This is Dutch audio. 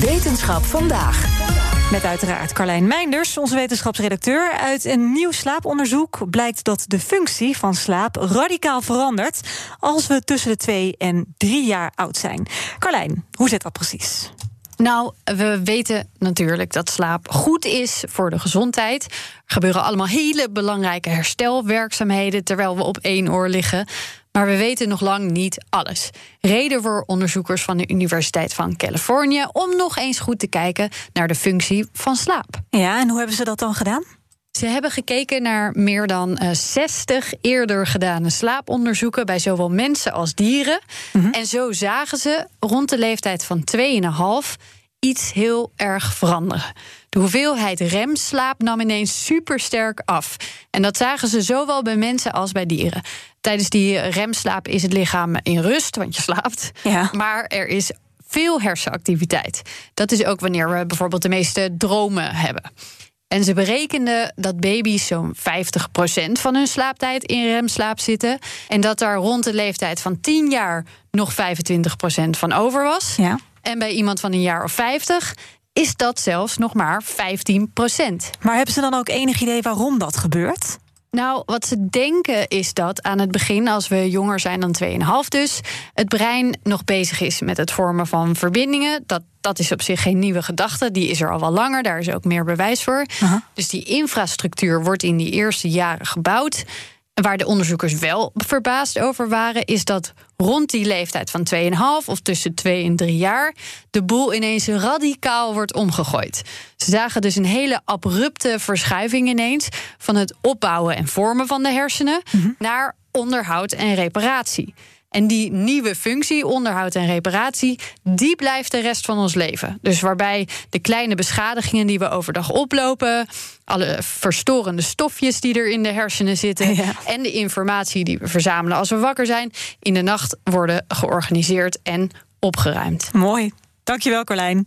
Wetenschap vandaag. Met uiteraard Carlijn Meinders, onze wetenschapsredacteur. Uit een nieuw slaaponderzoek blijkt dat de functie van slaap radicaal verandert als we tussen de twee en drie jaar oud zijn. Carlijn, hoe zit dat precies? Nou, we weten natuurlijk dat slaap goed is voor de gezondheid. Er gebeuren allemaal hele belangrijke herstelwerkzaamheden terwijl we op één oor liggen. Maar we weten nog lang niet alles. Reden voor onderzoekers van de Universiteit van Californië om nog eens goed te kijken naar de functie van slaap. Ja, en hoe hebben ze dat dan gedaan? Ze hebben gekeken naar meer dan uh, 60 eerder gedane slaaponderzoeken bij zowel mensen als dieren. Mhm. En zo zagen ze rond de leeftijd van 2,5 iets heel erg veranderen. De hoeveelheid remslaap nam ineens supersterk af. En dat zagen ze zowel bij mensen als bij dieren. Tijdens die remslaap is het lichaam in rust, want je slaapt. Ja. Maar er is veel hersenactiviteit. Dat is ook wanneer we bijvoorbeeld de meeste dromen hebben. En ze berekenden dat baby's zo'n 50% van hun slaaptijd in remslaap zitten. En dat daar rond de leeftijd van 10 jaar nog 25% van over was. Ja. En bij iemand van een jaar of 50 is dat zelfs nog maar 15%. Maar hebben ze dan ook enig idee waarom dat gebeurt? Nou, wat ze denken is dat aan het begin, als we jonger zijn dan 2,5 dus, het brein nog bezig is met het vormen van verbindingen. Dat, dat is op zich geen nieuwe gedachte, die is er al wel langer, daar is ook meer bewijs voor. Dus die infrastructuur wordt in die eerste jaren gebouwd. Waar de onderzoekers wel verbaasd over waren, is dat rond die leeftijd van 2,5 of tussen 2 en 3 jaar de boel ineens radicaal wordt omgegooid. Ze zagen dus een hele abrupte verschuiving ineens van het opbouwen en vormen van de hersenen naar onderhoud en reparatie. En die nieuwe functie, onderhoud en reparatie, die blijft de rest van ons leven. Dus waarbij de kleine beschadigingen die we overdag oplopen, alle verstorende stofjes die er in de hersenen zitten Ja. en de informatie die we verzamelen als we wakker zijn, in de nacht worden georganiseerd en opgeruimd. Mooi. Dankjewel, Carlijn.